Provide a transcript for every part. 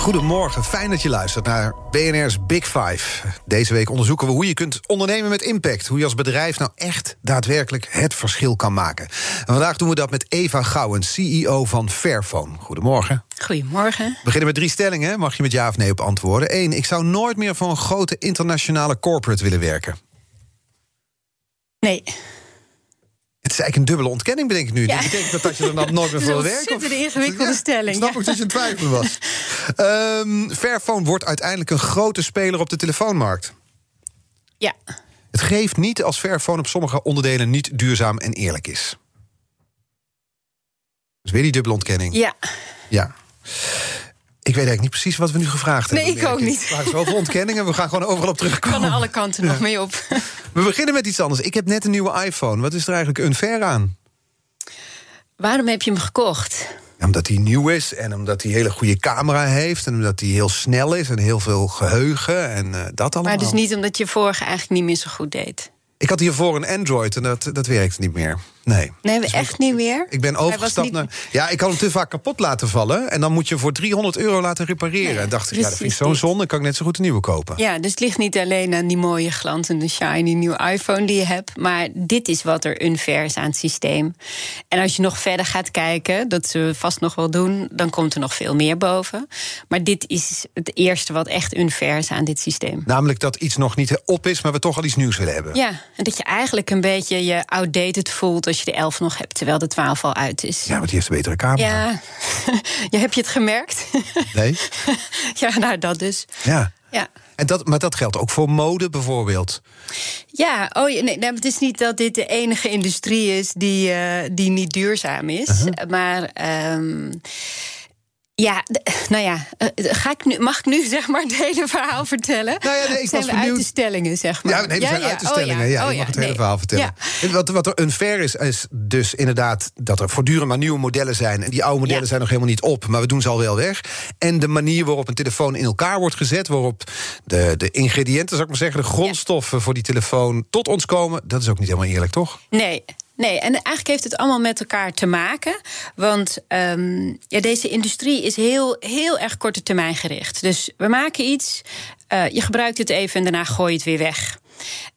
Goedemorgen, fijn dat je luistert naar BNR's Big Five. Deze week onderzoeken we hoe je kunt ondernemen met impact. Hoe je als bedrijf nou echt daadwerkelijk het verschil kan maken. En vandaag doen we dat met Eva Gouwen, CEO van Fairphone. Goedemorgen. Goedemorgen. We beginnen met drie stellingen. Mag je met ja of nee op antwoorden? Eén, ik zou nooit meer voor een grote internationale corporate willen werken. Nee. Het is eigenlijk een dubbele ontkenning, bedenk ik nu. Ja. Dat betekent dat, dat je er dan nooit meer voor werken? Het is een ingewikkelde stelling. Snap ja. ik dat je in twijfel was. Ehm Fairphone wordt uiteindelijk een grote speler op de telefoonmarkt. Ja. Het geeft niet als Fairphone op sommige onderdelen niet duurzaam en eerlijk is. Dus weer die dubbele ontkenning. Ja. Ja. Ik weet eigenlijk niet precies wat we nu gevraagd Nee, hebben. ik ook niet. Er waren zoveel ontkenningen, we gaan gewoon overal op terugkomen. er alle kanten nog mee op. We beginnen met iets anders. Ik heb net een nieuwe iPhone. Wat is er eigenlijk unfair aan? Waarom heb je hem gekocht? Omdat hij nieuw is en omdat hij een hele goede camera heeft... en omdat hij heel snel is en heel veel geheugen en eh, dat allemaal. Maar dus niet omdat je vorige eigenlijk niet meer zo goed deed. Ik had hiervoor een Android en dat, dat werkt niet meer. Nee. Nee, we echt niet meer. Ik ben overgestapt niet- naar... Ja, ik had hem te vaak kapot laten vallen... en dan moet je voor 300 euro laten repareren. Nee, en dacht ik, ja, dat vind ik zo'n zonde... kan ik net zo goed een nieuwe kopen. Ja, dus het ligt niet alleen aan die mooie glanzende shiny nieuwe iPhone die je hebt. Maar dit is wat er unfair is aan het systeem. En als je nog verder gaat kijken, dat we vast nog wel doen, dan komt er nog veel meer boven. Maar dit is het eerste wat echt unfair is aan dit systeem. Namelijk dat iets nog niet op is... maar we toch al iets nieuws willen hebben. Ja, en dat je eigenlijk een beetje je outdated voelt als je de 11 nog hebt, terwijl de 12 al uit is. Ja, want die heeft een betere camera. Ja, ja heb je het gemerkt? Nee? ja, nou dat dus. Ja. Ja. En dat, maar dat geldt ook voor mode bijvoorbeeld. Ja, oh, nee, nee, het is niet dat dit de enige industrie is die, eh, die niet duurzaam is. Uh-huh. Maar ehm, ja, nou ja, eh, ga ik nu, mag ik nu zeg maar het hele verhaal vertellen? Nou ja, nee, ik Zijn was uit benieuwd. de stellingen, zeg maar? Ja, nee, we zijn uit de Oh, ja, Oh, je mag het hele nee. verhaal vertellen. Ja. Wat, wat er unfair is, is dus inderdaad dat er voortdurend maar nieuwe modellen zijn. En die oude modellen Ja. zijn nog helemaal niet op, maar we doen ze al wel weg. En de manier waarop een telefoon in elkaar wordt gezet, waarop de, de ingrediënten, zou ik maar zeggen, de grondstoffen voor die telefoon tot ons komen, dat is ook niet helemaal eerlijk, toch? Nee. Nee, en eigenlijk heeft het allemaal met elkaar te maken. Want ehm, ja, deze industrie is heel, heel erg korte termijn gericht. Dus we maken iets, eh, je gebruikt het even en daarna gooi je het weer weg.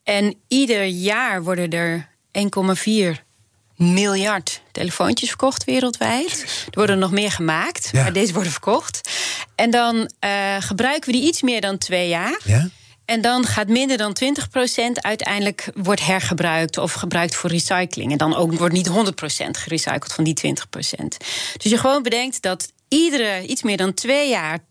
En ieder jaar worden er 1,4 miljard telefoontjes verkocht wereldwijd. Er worden nog meer gemaakt, Ja. maar deze worden verkocht. En dan eh, gebruiken we die iets meer dan twee jaar. Ja? En dan gaat minder dan 20% uiteindelijk wordt hergebruikt of gebruikt voor recycling. En dan ook wordt niet 100% gerecycled van die 20%. Dus je gewoon bedenkt dat iedere iets meer dan twee jaar 80%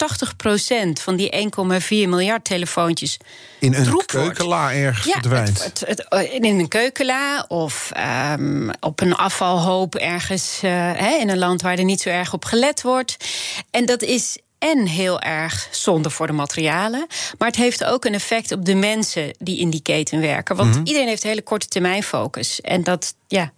van die 1,4 miljard telefoontjes In een keukenla ergens verdwijnt. het, het, het- in een keukenla of ehm, op een afvalhoop ergens eh, hè, in een land waar er niet zo erg op gelet wordt. En dat is en heel erg zonde voor de materialen. Maar het heeft ook een effect op de mensen die in die keten werken. Want Mhm. iedereen heeft een hele korte termijn focus. En dat, ja,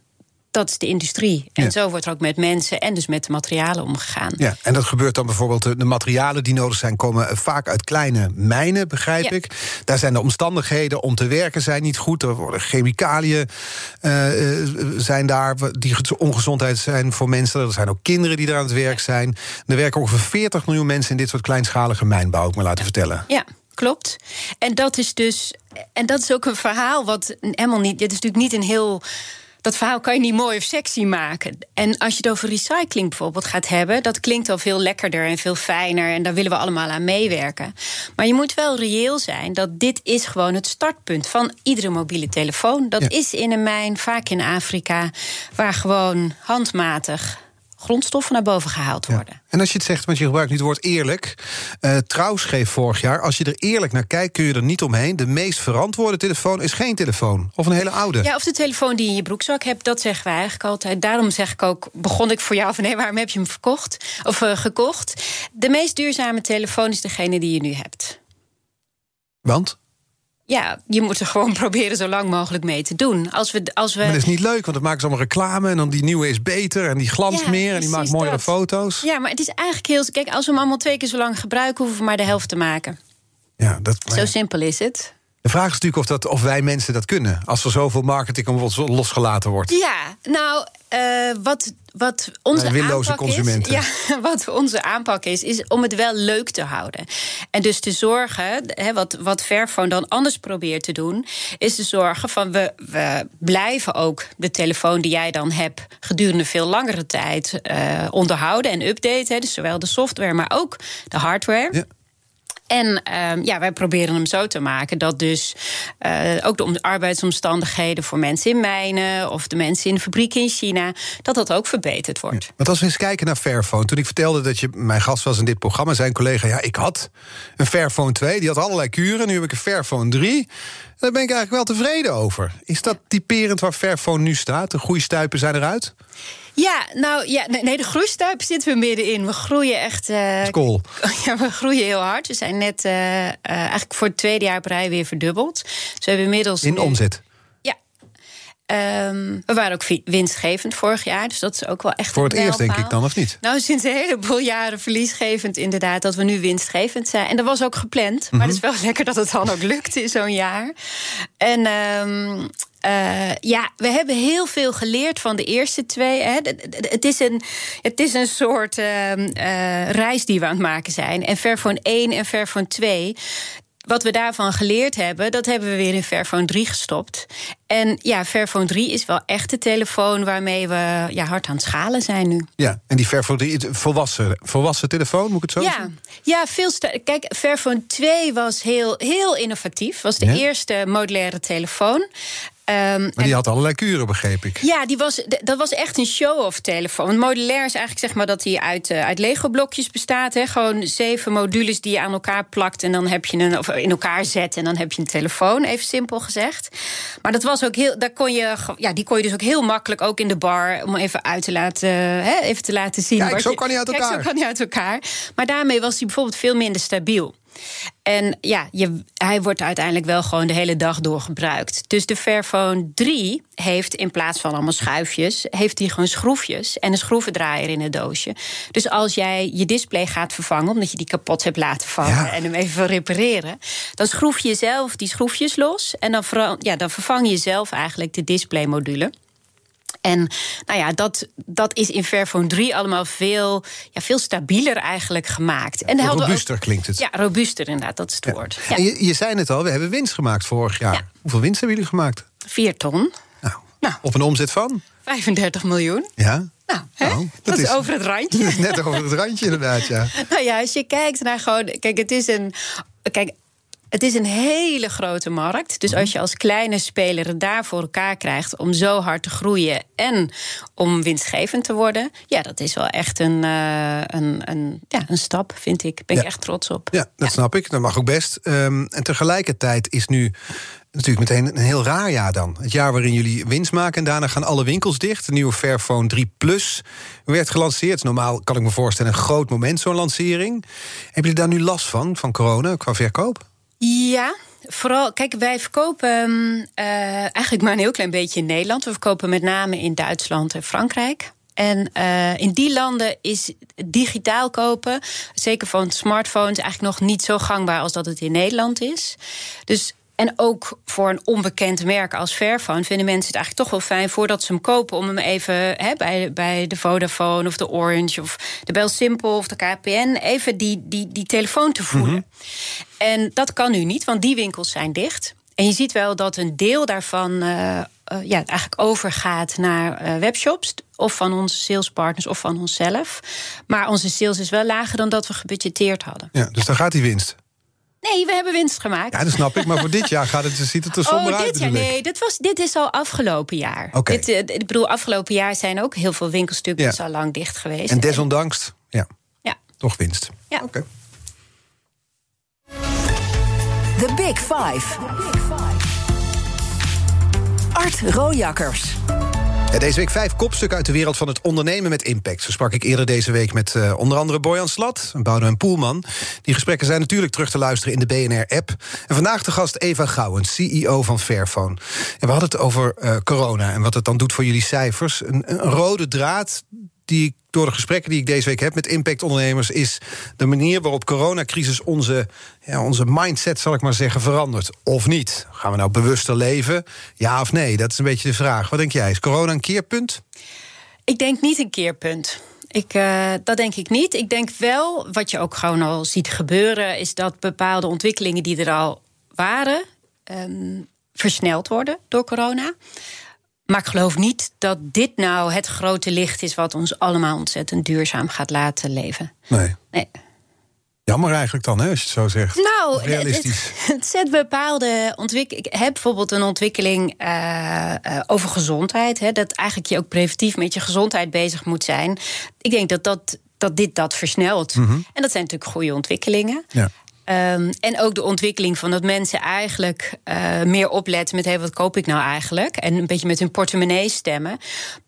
dat is de industrie. En Ja. zo wordt er ook met mensen en dus met de materialen omgegaan. Ja, en dat gebeurt dan bijvoorbeeld, de, de materialen die nodig zijn... komen eh, vaak uit kleine mijnen, begrijp Ja. ik. Daar zijn de omstandigheden om te werken zijn niet goed. Er worden chemicaliën eh, eh, zijn daar die ge- ongezondheid zijn voor mensen. Er zijn ook kinderen die daar aan het werk zijn. Er werken ongeveer 40 miljoen mensen in dit soort kleinschalige mijnbouw, ik me laten vertellen. Ja, klopt. En dat is dus. En dat is ook een verhaal wat helemaal niet. Dit is natuurlijk niet een heel. Dat verhaal kan je niet mooi of sexy maken. En als je het over recycling bijvoorbeeld gaat hebben, dat klinkt al veel lekkerder en veel fijner. En daar willen we allemaal aan meewerken. Maar je moet wel reëel zijn dat dit is gewoon het startpunt van iedere mobiele telefoon. Dat Ja. is in een mijn, vaak in Afrika, waar gewoon handmatig grondstoffen naar boven gehaald worden. En als je het zegt, want je gebruikt nu het woord eerlijk. Uh, Trouw schreef vorig jaar: als je er eerlijk naar kijkt, kun je er niet omheen. De meest verantwoorde telefoon is geen telefoon. Of een hele oude. Ja, of de telefoon die je in je broekzak hebt, dat zeggen wij eigenlijk altijd. Daarom zeg ik ook: begon ik voor jou van nee, waarom heb je hem verkocht? Of uh, gekocht? De meest duurzame telefoon is degene die je nu hebt. Want? Ja, je moet er gewoon proberen zo lang mogelijk mee te doen. Als we, als we... Maar dat is niet leuk, want het maken ze allemaal reclame... en dan die nieuwe is beter en die glanst meer... en die maakt mooiere foto's. Ja, maar het is eigenlijk heel... Kijk, als we hem allemaal twee keer zo lang gebruiken... hoeven we maar de helft te maken. Ja, dat, Zo simpel is het. De vraag is natuurlijk of, dat, of wij mensen dat kunnen. Als er zoveel marketing om ons losgelaten wordt. Ja, nou, uh, wat, wat onze aanpak consumenten. is. Ja, wat onze aanpak is, is om het wel leuk te houden. En dus te zorgen, hè, wat, wat Fairphone dan anders probeert te doen, is te zorgen van we, we blijven ook de telefoon die jij dan hebt gedurende veel langere tijd uh, onderhouden en updaten. Dus zowel de software, maar ook de hardware. Ja. En uh, ja, wij proberen hem zo te maken dat dus uh, ook de arbeidsomstandigheden voor mensen in mijnen of de mensen in de fabrieken in China, dat dat ook verbeterd wordt. Ja, want als we eens kijken naar Fairphone, toen ik vertelde dat je mijn gast was in dit programma, zijn collega, ja, ik had een Fairphone 2, die had allerlei kuren, nu heb ik een Fairphone 3. Daar ben ik eigenlijk wel tevreden over. Is dat typerend waar Fairphone nu staat? De groeistuipen zijn eruit? Ja, nou ja, nee, de groeistuip zitten we middenin. We groeien echt. Uh, cool. Ja, we groeien heel hard. We zijn net uh, uh, eigenlijk voor het tweede jaar op rij weer verdubbeld. Dus we hebben inmiddels. In nu, omzet? Um, we waren ook winstgevend vorig jaar, dus dat is ook wel echt. Voor het eerst, denk ik dan, of niet? Nou, sinds een heleboel jaren verliesgevend, inderdaad, dat we nu winstgevend zijn. En dat was ook gepland. Mm -hmm. Maar het is wel lekker dat het dan ook lukt in zo'n jaar. En. Um, uh, ja, we hebben heel veel geleerd van de eerste twee. Hè. Het, is een, het is een soort uh, uh, reis die we aan het maken zijn. En Fairphone 1 en Fairphone 2 wat we daarvan geleerd hebben, dat hebben we weer in Fairphone 3 gestopt. En ja, Fairphone 3 is wel echt de telefoon waarmee we ja, hard aan het schalen zijn nu. Ja, en die Fairphone 3, volwassen, volwassen telefoon, moet ik het zo ja, zeggen? Ja, veel Kijk, Fairphone 2 was heel, heel innovatief. Was de ja? eerste modulaire telefoon. Um, maar die had allerlei kuren, begreep ik. Ja, die was, dat was echt een show-off telefoon. Want modulair is eigenlijk zeg maar dat hij uit, uh, uit Lego-blokjes bestaat. Hè? Gewoon zeven modules die je aan elkaar plakt en dan heb je een, of in elkaar zet en dan heb je een telefoon, even simpel gezegd. Maar dat was ook heel, daar kon je, ja, die kon je dus ook heel makkelijk ook in de bar om even uit te laten, hè, even te laten zien. Kijk, zo kan hij uit elkaar. Kijk, zo kan hij uit elkaar. Maar daarmee was hij bijvoorbeeld veel minder stabiel. En ja, je, hij wordt uiteindelijk wel gewoon de hele dag door gebruikt. Dus de Fairphone 3 heeft in plaats van allemaal schuifjes, heeft hij gewoon schroefjes en een schroevendraaier in het doosje. Dus als jij je display gaat vervangen, omdat je die kapot hebt laten vallen ja. en hem even wil repareren, dan schroef je zelf die schroefjes los en dan, ja, dan vervang je zelf eigenlijk de displaymodule. En nou ja, dat, dat is in Fairphone 3 allemaal veel, ja, veel stabieler eigenlijk gemaakt. En robuuster ook, klinkt het. Ja, robuuster inderdaad, dat is het ja. woord. Ja. Je, je, zei het al, we hebben winst gemaakt vorig jaar. Hoeveel winst hebben jullie gemaakt? Vier ton. Nou, nou. Op een omzet van? 35 miljoen. Ja. Nou, nou dat, dat, is over het randje. Dat is net over het randje, inderdaad, ja. nou ja, als je kijkt naar gewoon... Kijk, het is een... Kijk, het is een hele grote markt. Dus als je als kleine speler het daar voor elkaar krijgt om zo hard te groeien en om winstgevend te worden, ja, dat is wel echt een, uh, een, een, ja, een stap, vind ik. Ben ik echt trots op. Ja, dat ja. snap ik. Dat mag ook best. Um, en tegelijkertijd is nu natuurlijk meteen een heel raar jaar dan. Het jaar waarin jullie winst maken en daarna gaan alle winkels dicht. De nieuwe Fairphone 3 Plus werd gelanceerd. Normaal kan ik me voorstellen een groot moment, zo'n lancering. Hebben jullie daar nu last van, van corona, qua verkoop? Ja, vooral, kijk, wij verkopen uh, eigenlijk maar een heel klein beetje in Nederland. We verkopen met name in Duitsland en Frankrijk. En uh, in die landen is digitaal kopen, zeker van smartphones, eigenlijk nog niet zo gangbaar als dat het in Nederland is. Dus en ook voor een onbekend merk als Fairphone vinden mensen het eigenlijk toch wel fijn voordat ze hem kopen om hem even hè, bij, bij de Vodafone of de Orange of de Bell Simple of de KPN even die, die, die telefoon te voelen. Mm -hmm. En dat kan nu niet, want die winkels zijn dicht. En je ziet wel dat een deel daarvan uh, uh, ja, eigenlijk overgaat naar uh, webshops. Of van onze salespartners of van onszelf. Maar onze sales is wel lager dan dat we gebudgeteerd hadden. Ja, dus dan gaat die winst. Nee, we hebben winst gemaakt. Ja, dat snap ik. Maar voor dit jaar gaat het, ziet het er somber oh, uit. Dit jaar, nee, dit, was, dit is al afgelopen jaar. Oké. Dit, eh, ik bedoel, afgelopen jaar zijn ook heel veel winkelstukjes Ja. al lang dicht geweest. En desondanks, ja, Ja. toch winst. Ja. Oké. The Big Five. Art Rojakkers. Deze week vijf kopstukken uit de wereld van het ondernemen met impact. Zo sprak ik eerder deze week met eh, onder andere Boyan Slat en Poelman. Die gesprekken zijn natuurlijk terug te luisteren in de BNR-app. En vandaag de gast Eva Gouwen, CEO van Fairphone. En we hadden het over eh, corona en wat het dan doet voor jullie cijfers. Een rode draad die ik door de gesprekken die ik deze week heb met impactondernemers... is de manier waarop coronacrisis onze, ja, onze mindset, zal ik maar zeggen, verandert. Of niet. Gaan we nou bewuster leven? Ja of nee? Dat is een beetje de vraag. Wat denk jij? Is corona een keerpunt? Ik denk niet een keerpunt. Ik, eh, dat denk ik niet. Ik denk wel, wat je ook gewoon al ziet gebeuren, is dat bepaalde ontwikkelingen die er al waren, ehm, versneld worden door corona. Maar ik geloof niet dat dit nou het grote licht is wat ons allemaal ontzettend duurzaam gaat laten leven. Nee. Nee. Jammer eigenlijk dan, hè, als je het zo zegt. Nou, realistisch. Het, het zet bepaalde ontwikkelingen. Ik heb bijvoorbeeld een ontwikkeling eh, eh, over gezondheid. Hè, dat eigenlijk je ook preventief met je gezondheid bezig moet zijn. Ik denk dat, dat, dat dit dat versnelt. En dat zijn natuurlijk goede ontwikkelingen. Ja. Ehm, en ook de ontwikkeling van dat mensen eigenlijk eh, meer opletten met hey, wat koop ik nou eigenlijk? En een beetje met hun portemonnee stemmen.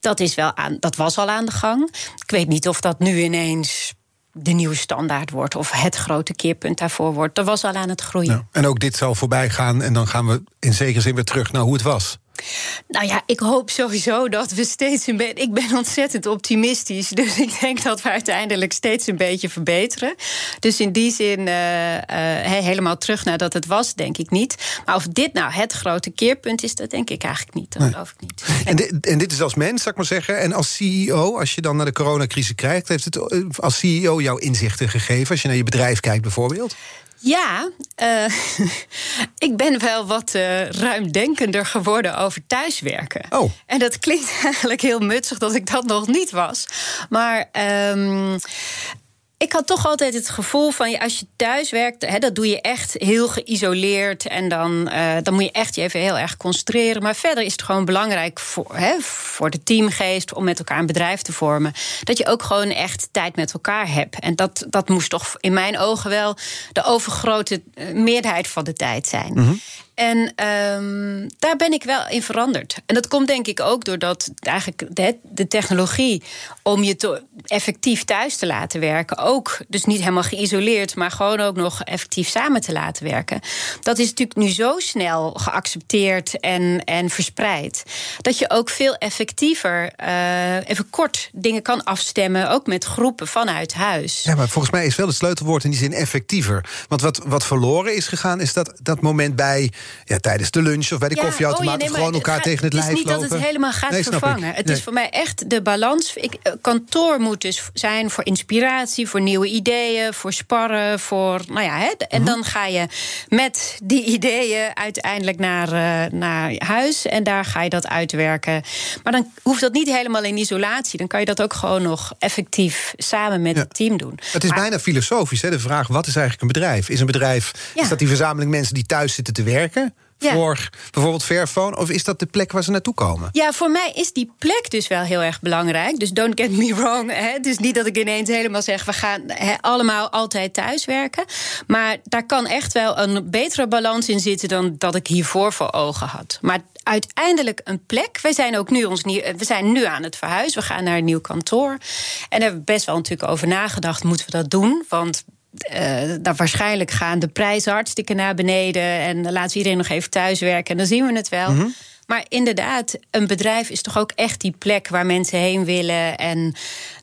Dat, is wel aan, dat was al aan de gang. Ik weet niet of dat nu ineens de nieuwe standaard wordt of het grote keerpunt daarvoor wordt. Dat was al aan het groeien. Ja. En ook dit zal voorbij gaan en dan gaan we in zekere zin weer terug naar hoe het was. Nou ja, ik hoop sowieso dat we steeds een beetje. Ik ben ontzettend optimistisch. Dus ik denk dat we uiteindelijk steeds een beetje verbeteren. Dus in die zin eh, eh, he- helemaal terug naar dat het was, denk ik niet. Maar of dit nou het grote keerpunt is, dat denk ik eigenlijk niet. Dat geloof ik niet. En dit, en dit is als mens, zal ik maar zeggen. En als CEO, als je dan naar de coronacrisis kijkt... heeft het eh, als CEO jouw inzichten gegeven? Als je naar je bedrijf kijkt bijvoorbeeld? Ja, eh, ik ben wel wat eh, ruimdenkender geworden over thuiswerken. Oh. En dat klinkt eigenlijk heel mutsig dat ik dat nog niet was. Maar ehm, ik had toch altijd het gevoel van als je thuis werkt, hè, dat doe je echt heel geïsoleerd. En dan, eh, dan moet je echt je even heel erg concentreren. Maar verder is het gewoon belangrijk voor, hè, voor de teamgeest om met elkaar een bedrijf te vormen. Dat je ook gewoon echt tijd met elkaar hebt. En dat, dat moest toch in mijn ogen wel de overgrote eh, meerderheid van de tijd zijn. En ehm, daar ben ik wel in veranderd. En dat komt denk ik ook doordat eigenlijk de, de technologie om je effectief thuis te laten werken, ook dus niet helemaal geïsoleerd, maar gewoon ook nog effectief samen te laten werken. Dat is natuurlijk nu zo snel geaccepteerd en, en verspreid. Dat je ook veel effectiever, eh, even kort, dingen kan afstemmen, ook met groepen vanuit huis. Ja, maar volgens mij is wel het sleutelwoord in die zin effectiever. Want wat, wat verloren is gegaan, is dat, dat moment bij... Ja, tijdens de lunch of bij de Ja, koffieautomaat... oh ja, nee, gewoon elkaar gaat- tegen het lijf Het is niet lopen. dat het helemaal gaat Nee, snap ik. vervangen. Het Nee. is voor mij echt de balans. Ik, eh, kantoor moet dus zijn voor inspiratie, voor nieuwe ideeën, voor sparren, voor. Nou ja, hè, en Mhm. dan ga je met die ideeën uiteindelijk naar, eh, naar huis en daar ga je dat uitwerken. Maar dan hoeft dat niet helemaal in isolatie. Dan kan je dat ook gewoon nog effectief samen met Ja. het team doen. Het is Maar- bijna filosofisch, hè, de vraag... wat is eigenlijk een bedrijf? Is een bedrijf is dat die verzameling mensen die thuis zitten te werken... Ja. voor bijvoorbeeld Fairphone? Of is dat de plek waar ze naartoe komen? Ja, voor mij is die plek dus wel heel erg belangrijk. Dus don't get me wrong. Hè. Het is niet dat ik ineens helemaal zeg... we gaan hè, allemaal altijd thuiswerken. Maar daar kan echt wel een betere balans in zitten... dan dat ik hiervoor voor ogen had. Maar uiteindelijk een plek. We zijn ook nu, ons nieuw, we zijn nu aan het verhuizen. We gaan naar een nieuw kantoor. En daar hebben we best wel natuurlijk over nagedacht... moeten we dat doen? Want nou, waarschijnlijk gaan de prijzen hartstikke naar beneden. En laten we iedereen nog even thuiswerken. En dan zien we het wel. Maar inderdaad, een bedrijf is toch ook echt die plek waar mensen heen willen. En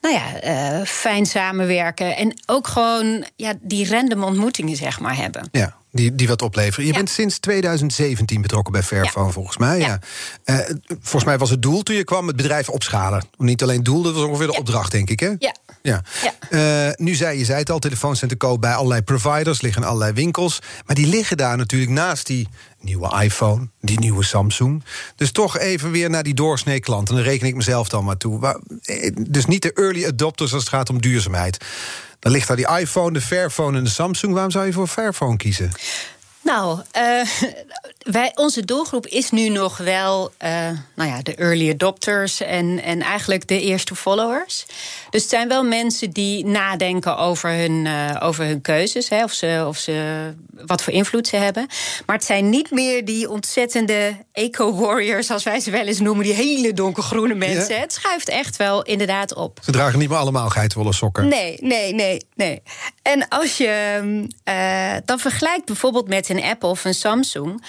nou ja, eh, fijn samenwerken. En ook gewoon ja, die random ontmoetingen, zeg maar, hebben. Ja, die, die wat opleveren. Je Ja. bent sinds 2017 betrokken bij Fairphone, Ja. volgens mij. Ja. Ja. Eh, volgens mij was het doel toen je kwam het bedrijf opschalen. Niet alleen doel, dat was ongeveer de opdracht, denk ik. Hè? Ja, Ja. Ja. Eh, nu zei je zei het al, telefoons zijn te koop bij allerlei providers, liggen allerlei winkels. Maar die liggen daar natuurlijk naast die nieuwe iPhone, die nieuwe Samsung. Dus toch even weer naar die doorsnee klant. En dan reken ik mezelf dan maar toe. Eh, Dus niet de early adopters als het gaat om duurzaamheid. Dan ligt daar die iPhone, de Fairphone en de Samsung. Waarom zou je voor Fairphone kiezen? Nou, eh, wij, onze doelgroep is nu nog wel eh, nou ja, de early adopters en, en eigenlijk de eerste followers. Dus het zijn wel mensen die nadenken over hun, eh, over hun keuzes, hè, of ze, of ze, wat voor invloed ze hebben. Maar het zijn niet meer die ontzettende eco-warriors, als wij ze wel eens noemen, die hele donkergroene mensen. Ja. Het schuift echt wel inderdaad op. Ze dragen niet meer allemaal geitenwolle sokken. Nee, nee, nee, nee. En als je mm, eh, dan vergelijkt bijvoorbeeld met een Apple of een Samsung.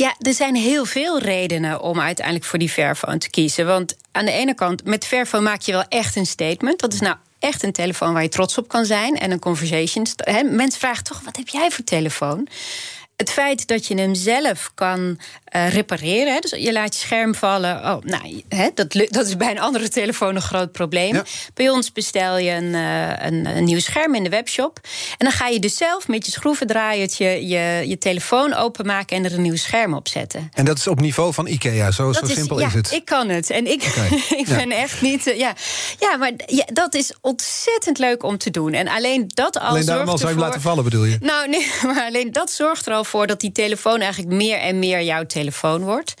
Ja, er zijn heel veel redenen om uiteindelijk voor die Fairphone te kiezen. Want aan de ene kant, met Fairphone maak je wel echt een statement. Dat is nou echt een telefoon waar je trots op kan zijn. En een conversation. Mensen vragen toch, wat heb jij voor telefoon? Het feit dat je hem zelf kan eh, repareren. Hè, dus je laat je scherm vallen. Oh, nou, hè, dat, dat is bij een andere telefoon een groot probleem. Ja. Bij ons bestel je een, eh, een, een nieuw scherm in de webshop. En dan ga je dus zelf met je schroevendraaiertje je, je telefoon openmaken en er een nieuw scherm op zetten. En dat is op niveau van Ikea, zo, zo Dat simpel ja, is het. Ik kan het. En ik, ik Ja. ben echt niet. eh, ja. ja, maar ja, dat is ontzettend leuk om te doen. En alleen dat al Alleen daarom al zou je hem ervoor- laten vallen, bedoel je? nou, nee, maar alleen dat zorgt er al voor dat die telefoon eigenlijk meer en meer jouw telefoon wordt.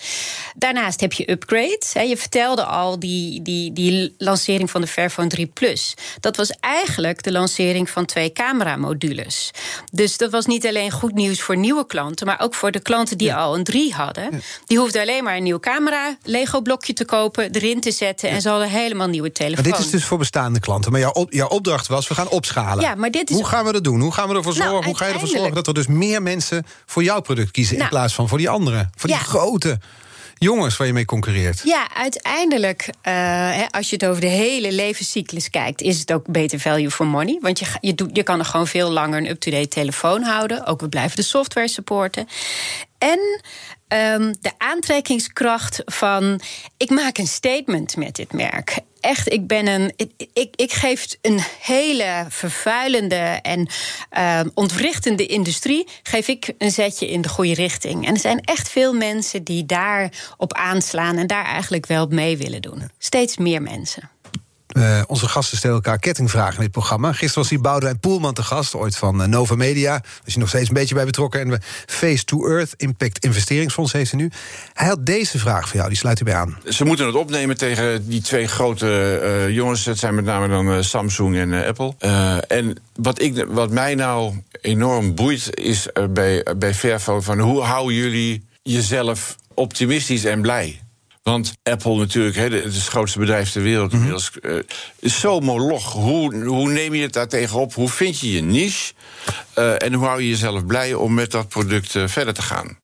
Daarnaast heb je upgrades. Hè. Je vertelde al die, die, die lancering van de Fairphone 3 Plus. Dat was eigenlijk de lancering van twee cameramodules. Dus dat was niet alleen goed nieuws voor nieuwe klanten, maar ook voor de klanten die al een 3 hadden. Die hoefden alleen maar een nieuw camera, Lego-blokje te kopen, erin te zetten en ze hadden helemaal nieuwe telefoon. Maar dit is dus voor bestaande klanten. Maar jouw, op- jouw opdracht was, we gaan opschalen. Ja, maar dit is- Hoe gaan we dat doen? Hoe gaan we ervoor Nou, zorgen? Hoe ga je ervoor zorgen dat er dus meer mensen voor jouw product kiezen... in Nou. plaats van voor die andere? Voor die grote jongens waar je mee concurreert. Ja, uiteindelijk, eh, hè, als je het over de hele levenscyclus kijkt, is het ook beter value for money. Want je, je, doet, je kan er gewoon veel langer een up-to-date telefoon houden. Ook we blijven de software supporten. En ehm, de aantrekkingskracht van ik maak een statement met dit merk. Echt, ik ben een. Ik, ik, geef een hele vervuilende en ehm, ontwrichtende industrie. Geef ik een zetje in de goede richting. En er zijn echt veel mensen die daarop aanslaan en daar eigenlijk wel mee willen doen. Steeds meer mensen. Eh, onze gasten stellen elkaar kettingvragen in dit programma. Gisteren was hier Boudewijn Poelman te gast, ooit van eh, Nova Media. Daar is hij nog steeds een beetje bij betrokken. En Face to Earth Impact Investeringsfonds heeft hij nu. Hij had deze vraag voor jou, die sluit u bij aan. Ze moeten het opnemen tegen die twee grote eh, jongens. Het zijn met name dan Samsung en Apple. En wat, ik, wat mij nou enorm boeit is bij, bij Fairphone... van hoe houden jullie jezelf optimistisch en blij? Want Apple natuurlijk, hè, het is het grootste bedrijf ter wereld inmiddels... eh, is zo moloch. Hoe, hoe neem je het daar tegenop? Hoe vind je je niche? Eh, en hoe hou je jezelf blij om met dat product eh, verder te gaan?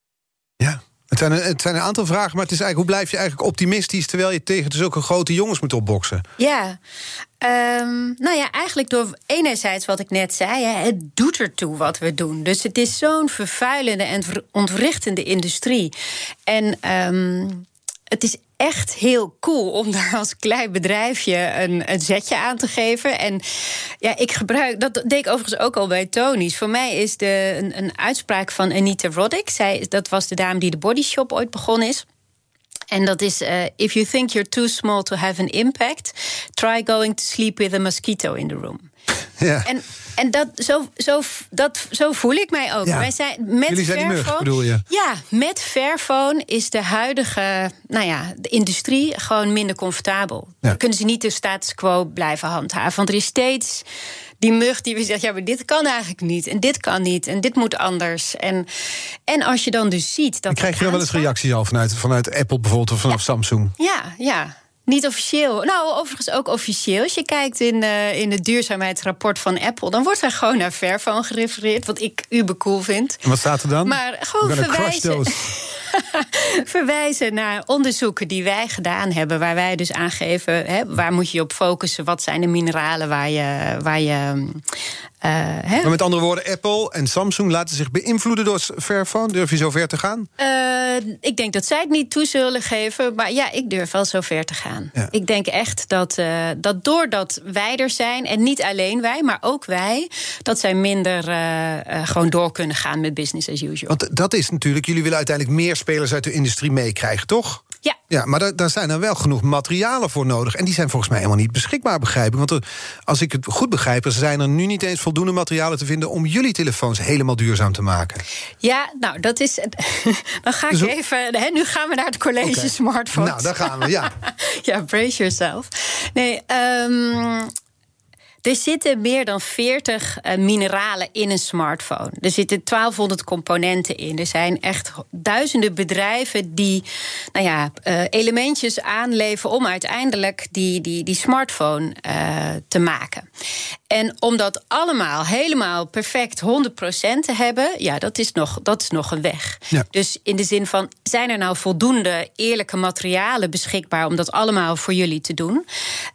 Ja. Het zijn, een, het zijn een aantal vragen, maar het is eigenlijk, hoe blijf je eigenlijk optimistisch... terwijl je tegen zulke grote jongens moet opboksen? Ja, ehm, nou ja, eigenlijk door enerzijds wat ik net zei, hè, het doet ertoe wat we doen. Dus het is zo'n vervuilende en ontwrichtende industrie. En ehm, het is echt heel cool om daar als klein bedrijfje een, een zetje aan te geven. En ja, ik gebruik, dat deed ik overigens ook al bij Tony's. Voor mij is de, een, een uitspraak van Anita Roddick. Zij, dat was de dame die de Body Shop ooit begonnen is. En dat is: eh, If you think you're too small to have an impact, try going to sleep with a mosquito in the room. Ja. En, en dat, zo, zo, dat, zo voel ik mij ook. Ja. Wij zijn, met Jullie zijn mug, bedoel je? Ja, met Fairphone is de huidige nou ja, de industrie gewoon minder comfortabel. Ja. Dan kunnen ze niet de status quo blijven handhaven. Want er is steeds die mug die we zeggen... ja, maar dit kan eigenlijk niet en dit kan niet en dit moet anders. En, en als je dan dus ziet dat... Dan krijg je dan wel eens reacties al vanuit, vanuit Apple bijvoorbeeld... of vanaf Samsung. ja, ja. Niet officieel. Nou, overigens ook officieel. Als je kijkt in, eh, in het duurzaamheidsrapport van Apple... dan wordt er gewoon naar Fairphone gerefereerd... wat ik ubercool vind. En wat staat er dan? Maar gewoon verwijzen. verwijzen naar onderzoeken die wij gedaan hebben... waar wij dus aangeven, hè, waar moet je op focussen... wat zijn de mineralen waar je, waar je hè? Maar met andere woorden, Apple en Samsung laten zich beïnvloeden door Fairphone. Durf je zo ver te gaan? Uh, ik denk dat zij het niet toe zullen geven. Maar ja, ik durf wel zo ver te gaan. Ja. Ik denk echt dat, uh, dat doordat wij er zijn, en niet alleen wij, maar ook wij, dat zij minder gewoon door kunnen gaan met business as usual. Want dat is natuurlijk, jullie willen uiteindelijk meer spelers uit de industrie meekrijgen, toch? Ja. ja maar daar, daar zijn er wel genoeg materialen voor nodig. En die zijn volgens mij helemaal niet beschikbaar, begrijp ik. Want er, als ik het goed begrijp, zijn er nu niet eens voldoende materialen te vinden om jullie telefoons helemaal duurzaam te maken. Ja, nou, dat is. Dan ga ik dus even. Hè, nu gaan we naar het college okay. smartphones. Nou, daar gaan we, ja. ja, brace yourself. Nee, um, er zitten meer dan 40 uh, mineralen in een smartphone. Er zitten 1200 componenten in. Er zijn echt duizenden bedrijven die nou ja, uh, elementjes aanleveren om uiteindelijk die, die, die smartphone uh, te maken. En om dat allemaal helemaal perfect 100% te hebben, ja, dat is nog, dat is nog een weg. Ja. Dus in de zin van: zijn er nou voldoende eerlijke materialen beschikbaar om dat allemaal voor jullie te doen?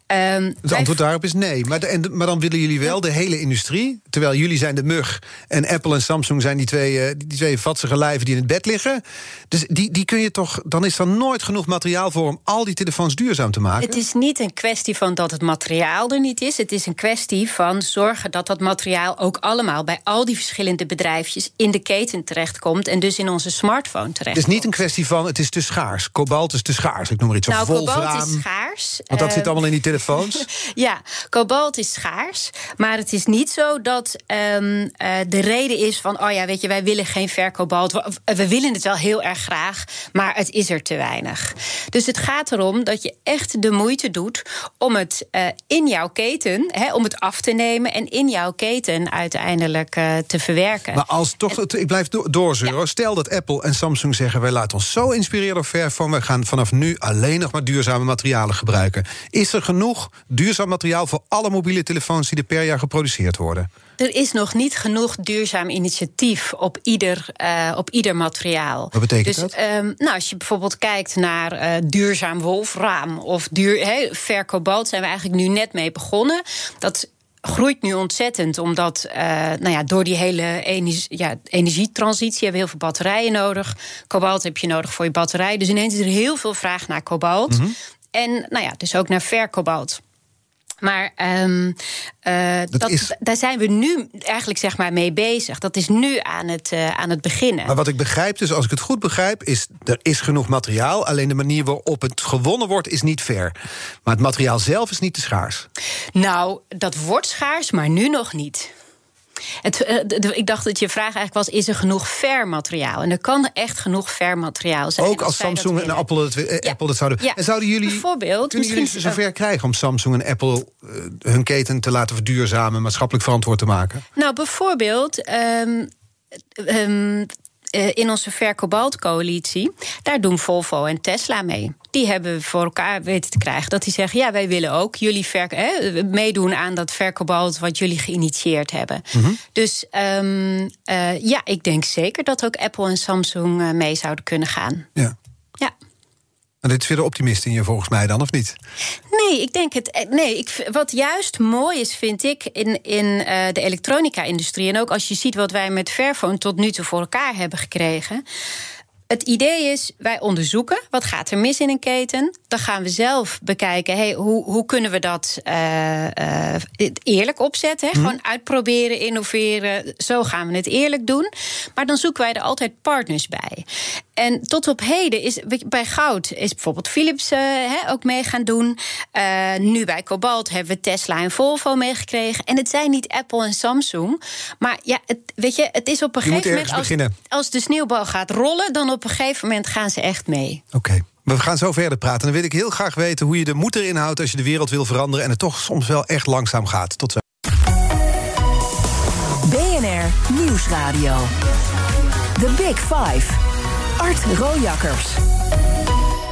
Um, het antwoord daarop is nee. Maar, de, en, maar dan willen jullie wel de hele industrie. Terwijl jullie zijn de mug. En Apple en Samsung zijn die twee, uh, die twee vatsige lijven die in het bed liggen. Dus die, die kun je toch. Dan is er nooit genoeg materiaal voor om al die telefoons duurzaam te maken. Het is niet een kwestie van dat het materiaal er niet is. Het is een kwestie van zorgen dat dat materiaal ook allemaal bij al die verschillende bedrijfjes in de keten terechtkomt. En dus in onze smartphone terecht. Het is niet een kwestie van het is te schaars. Kobalt is te schaars. Ik noem maar iets. Nou, of kobalt is schaars. Want dat uh, zit allemaal in die telefoons. ja, kobalt is schaars. Maar het is niet zo dat um, uh, de reden is van... oh ja, weet je, wij willen geen verkobalt. We, we, willen het wel heel erg graag, maar het is er te weinig. Dus het gaat erom dat je echt de moeite doet... om het uh, in jouw keten, hè, om het af te nemen... en in jouw keten uiteindelijk uh, te verwerken. Maar als toch, en, ik blijf do doorzeuren. Ja. Stel dat Apple en Samsung zeggen... wij laten ons zo inspireren door Fairphone... we gaan vanaf nu alleen nog maar duurzame materialen gebruiken. Is er genoeg duurzaam materiaal voor alle mobiele telefoons die er per jaar geproduceerd worden? Er is nog niet genoeg duurzaam initiatief op ieder, uh, op ieder materiaal. Wat betekent dus, dat? Um, nou, als je bijvoorbeeld kijkt naar uh, duurzaam wolfraam of duur, he, verkobalt, zijn we eigenlijk nu net mee begonnen. Dat groeit nu ontzettend, omdat uh, nou ja, door die hele energie, ja, energietransitie hebben we heel veel batterijen nodig. Kobalt heb je nodig voor je batterij. Dus ineens is er heel veel vraag naar kobalt. Mm -hmm. En nou ja, dus ook naar verkobalt. Maar um, uh, dat dat, is... daar zijn we nu eigenlijk zeg maar mee bezig. Dat is nu aan het, uh, aan het beginnen. Maar wat ik begrijp, dus als ik het goed begrijp, is er is genoeg materiaal. Alleen de manier waarop het gewonnen wordt, is niet fair. Maar het materiaal zelf is niet te schaars. Nou, dat wordt schaars, maar nu nog niet. Het, de, de, ik dacht dat je vraag eigenlijk was: is er genoeg fair materiaal? En er kan echt genoeg fair materiaal zijn. Ook als Samsung en Apple het, ja. Apple dat zouden. Ja. En zouden jullie, Bijvoorbeeld, kunnen jullie ze zover krijgen om Samsung en Apple uh, hun keten te laten verduurzamen, maatschappelijk verantwoord te maken? Nou, bijvoorbeeld. Um, um, in onze Verkobalt-coalitie, daar doen Volvo en Tesla mee. Die hebben voor elkaar weten te krijgen dat die zeggen: ja, wij willen ook jullie ver, hè, meedoen aan dat verkobalt wat jullie geïnitieerd hebben. Mm -hmm. Dus um, uh, ja, ik denk zeker dat ook Apple en Samsung uh, mee zouden kunnen gaan. Ja. Ja. Maar dit is weer de optimist in je volgens mij dan, of niet? Nee, ik denk het. Nee, ik, wat juist mooi is, vind ik, in, in uh, de elektronica-industrie. En ook als je ziet wat wij met Fairphone tot nu toe voor elkaar hebben gekregen. Het idee is, wij onderzoeken wat gaat er mis in een keten. Dan gaan we zelf bekijken, hey, hoe, hoe kunnen we dat uh, uh, eerlijk opzetten? Hè? Mm. Gewoon uitproberen, innoveren. Zo gaan we het eerlijk doen. Maar dan zoeken wij er altijd partners bij. En tot op heden is bij goud is bijvoorbeeld Philips uh, hè, ook mee gaan doen. Uh, nu bij kobalt hebben we Tesla en Volvo meegekregen. En het zijn niet Apple en Samsung. Maar ja, het, weet je, het is op een je gegeven moment. Als, als de sneeuwbal gaat rollen, dan op een gegeven moment gaan ze echt mee. Oké. Okay. We gaan zo verder praten. Dan wil ik heel graag weten hoe je de moed erin houdt als je de wereld wil veranderen. En het toch soms wel echt langzaam gaat. Tot zo. BNR Nieuwsradio. The Big Five. Art Rojakkers.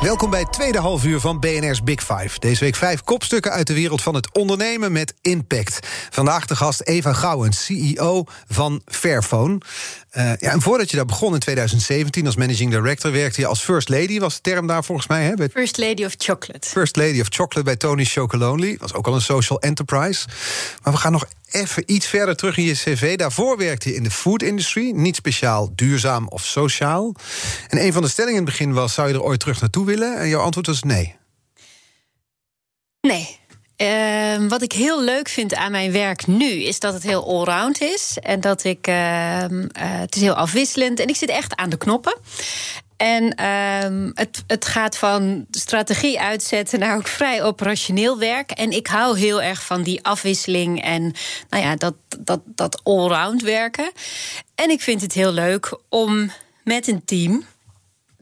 Welkom bij het tweede halfuur van BNR's Big Five. Deze week vijf kopstukken uit de wereld van het ondernemen met impact. Vandaag de gast Eva Gouwens, CEO van Fairphone. Uh, ja, en voordat je daar begon in 2017 als managing director... werkte je als first lady, was de term daar volgens mij. Hè? Bij first lady of chocolate. First lady of chocolate bij Tony's Chocolonely. was ook al een social enterprise. Maar we gaan nog even iets verder terug in je cv. Daarvoor werkte je in de food industry. Niet speciaal duurzaam of sociaal. En een van de stellingen in het begin was... zou je er ooit terug naartoe willen? En jouw antwoord was nee. Nee. Ehm, wat ik heel leuk vind aan mijn werk nu is dat het heel allround is. En dat ik. Ehm, eh, het is heel afwisselend. En ik zit echt aan de knoppen. En ehm, het, het gaat van strategie uitzetten naar ook vrij operationeel werk. En ik hou heel erg van die afwisseling en nou ja, dat, dat, dat allround werken. En ik vind het heel leuk om met een team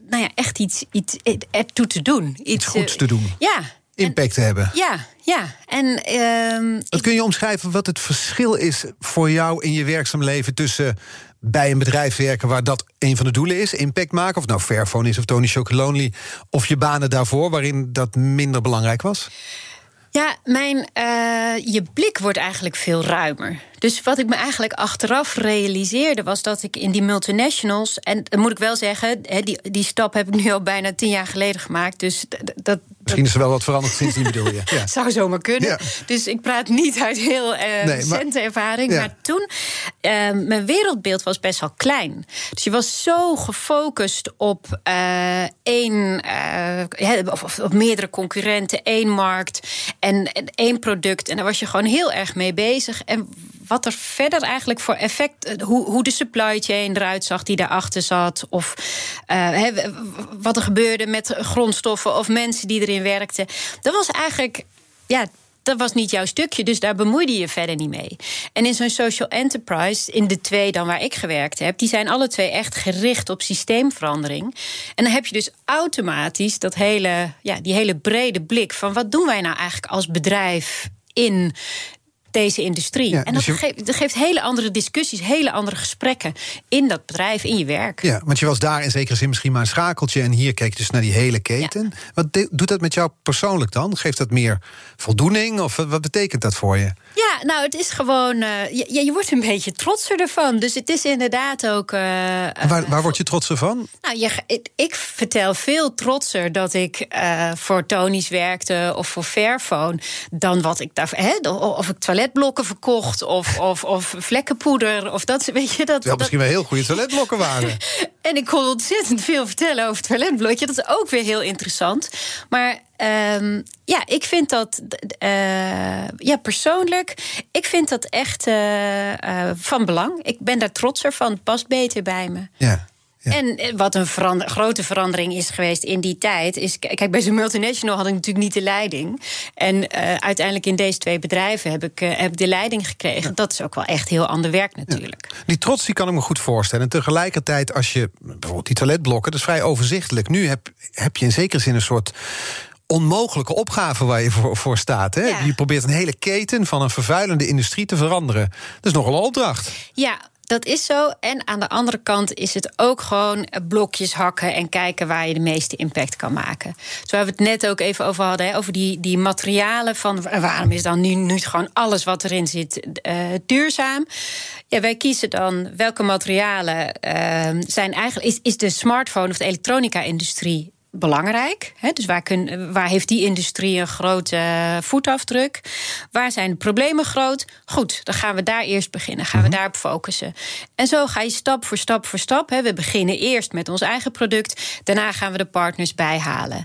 nou ja, echt iets, iets ertoe te doen. Iets, iets goeds te doen. Ja, impact te hebben. Ja, ja. En, uh, wat kun je omschrijven wat het verschil is voor jou in je werkzaam leven tussen bij een bedrijf werken waar dat een van de doelen is, impact maken, of nou Fairphone is of Tony Chocolonely, of je banen daarvoor waarin dat minder belangrijk was? Ja, mijn, uh, je blik wordt eigenlijk veel ruimer. Dus wat ik me eigenlijk achteraf realiseerde was dat ik in die multinationals. En dan moet ik wel zeggen, die, die stap heb ik nu al bijna tien jaar geleden gemaakt. Dus dat, Misschien is er wel wat veranderd sinds die bedoel je. Ja. Zou zomaar kunnen. Dus ik praat niet uit heel uh, recente ervaring. Maar toen, uh, mijn wereldbeeld was best wel klein. Dus je was zo gefocust op uh, één, of, of, op meerdere concurrenten, één markt en, en één product. En daar was je gewoon heel erg mee bezig. En wat er verder eigenlijk voor effect, hoe, hoe de supply chain eruit zag die daarachter zat, of uh, wat er gebeurde met grondstoffen of mensen die erin werkten. Dat was eigenlijk, ja, dat was niet jouw stukje, dus daar bemoeide je verder niet mee. En in zo'n social enterprise, in de twee dan waar ik gewerkt heb, die zijn alle twee echt gericht op systeemverandering. En dan heb je dus automatisch dat hele, ja, die hele brede blik van wat doen wij nou eigenlijk als bedrijf in deze industrie. en dat, dus geeft, dat, geeft, hele andere discussies, hele andere gesprekken in dat bedrijf, in je werk. Ja, want je was daar in zekere zin misschien maar een schakeltje en hier keek je dus naar die hele keten. Wat doet dat met jou persoonlijk dan? Geeft dat meer voldoening of wat betekent dat voor je? Ja, nou, het is gewoon. Uh, je, je wordt een beetje trotser ervan. Dus het is inderdaad ook. Uh, waar, waar word je trotser van? Nou, je, ik, ik, vertel veel trotser dat ik uh, voor Tony's werkte of voor Fairphone. dan wat ik daar. Hè, of ik toiletblokken verkocht of, of, of vlekkenpoeder. Of dat, weet je, dat, ja, misschien wel heel goede toiletblokken waren. en ik kon ontzettend veel vertellen over toiletblokje. Dat is ook weer heel interessant. Maar Um, ja, ik vind dat uh, ja, persoonlijk, ik vind dat echt uh, uh, van belang. Ik ben daar trotser van. Het past beter bij me. Ja. En wat een verander, grote verandering is geweest in die tijd. Is, kijk, bij zo'n multinational had ik natuurlijk niet de leiding. En uh, uiteindelijk in deze twee bedrijven heb ik, uh, heb de leiding gekregen. Dat is ook wel echt heel ander werk natuurlijk. Die trots die kan ik me goed voorstellen. En tegelijkertijd, als je bijvoorbeeld die toiletblokken, dat is vrij overzichtelijk. Nu heb, heb je in zekere zin een soort onmogelijke opgave waar je voor, voor staat. Hè? Je probeert een hele keten van een vervuilende industrie te veranderen. Dat is nogal een opdracht. Ja, dat is zo. En aan de andere kant is het ook gewoon blokjes hakken en kijken waar je de meeste impact kan maken. Zo we het net ook even over hadden, over die, die materialen. Van waarom is dan nu, nu gewoon alles wat erin zit uh, duurzaam? Ja, wij kiezen dan welke materialen uh, zijn eigenlijk. Is, is de smartphone of de elektronica-industrie belangrijk. Hè? Dus waar, kun, waar heeft die industrie een grote voetafdruk? Waar zijn de problemen groot? Goed, dan gaan we daar eerst beginnen. Gaan we mhm. daarop focussen. En zo ga je stap voor stap voor stap. Hè? We beginnen eerst met ons eigen product. Daarna gaan we de partners bijhalen.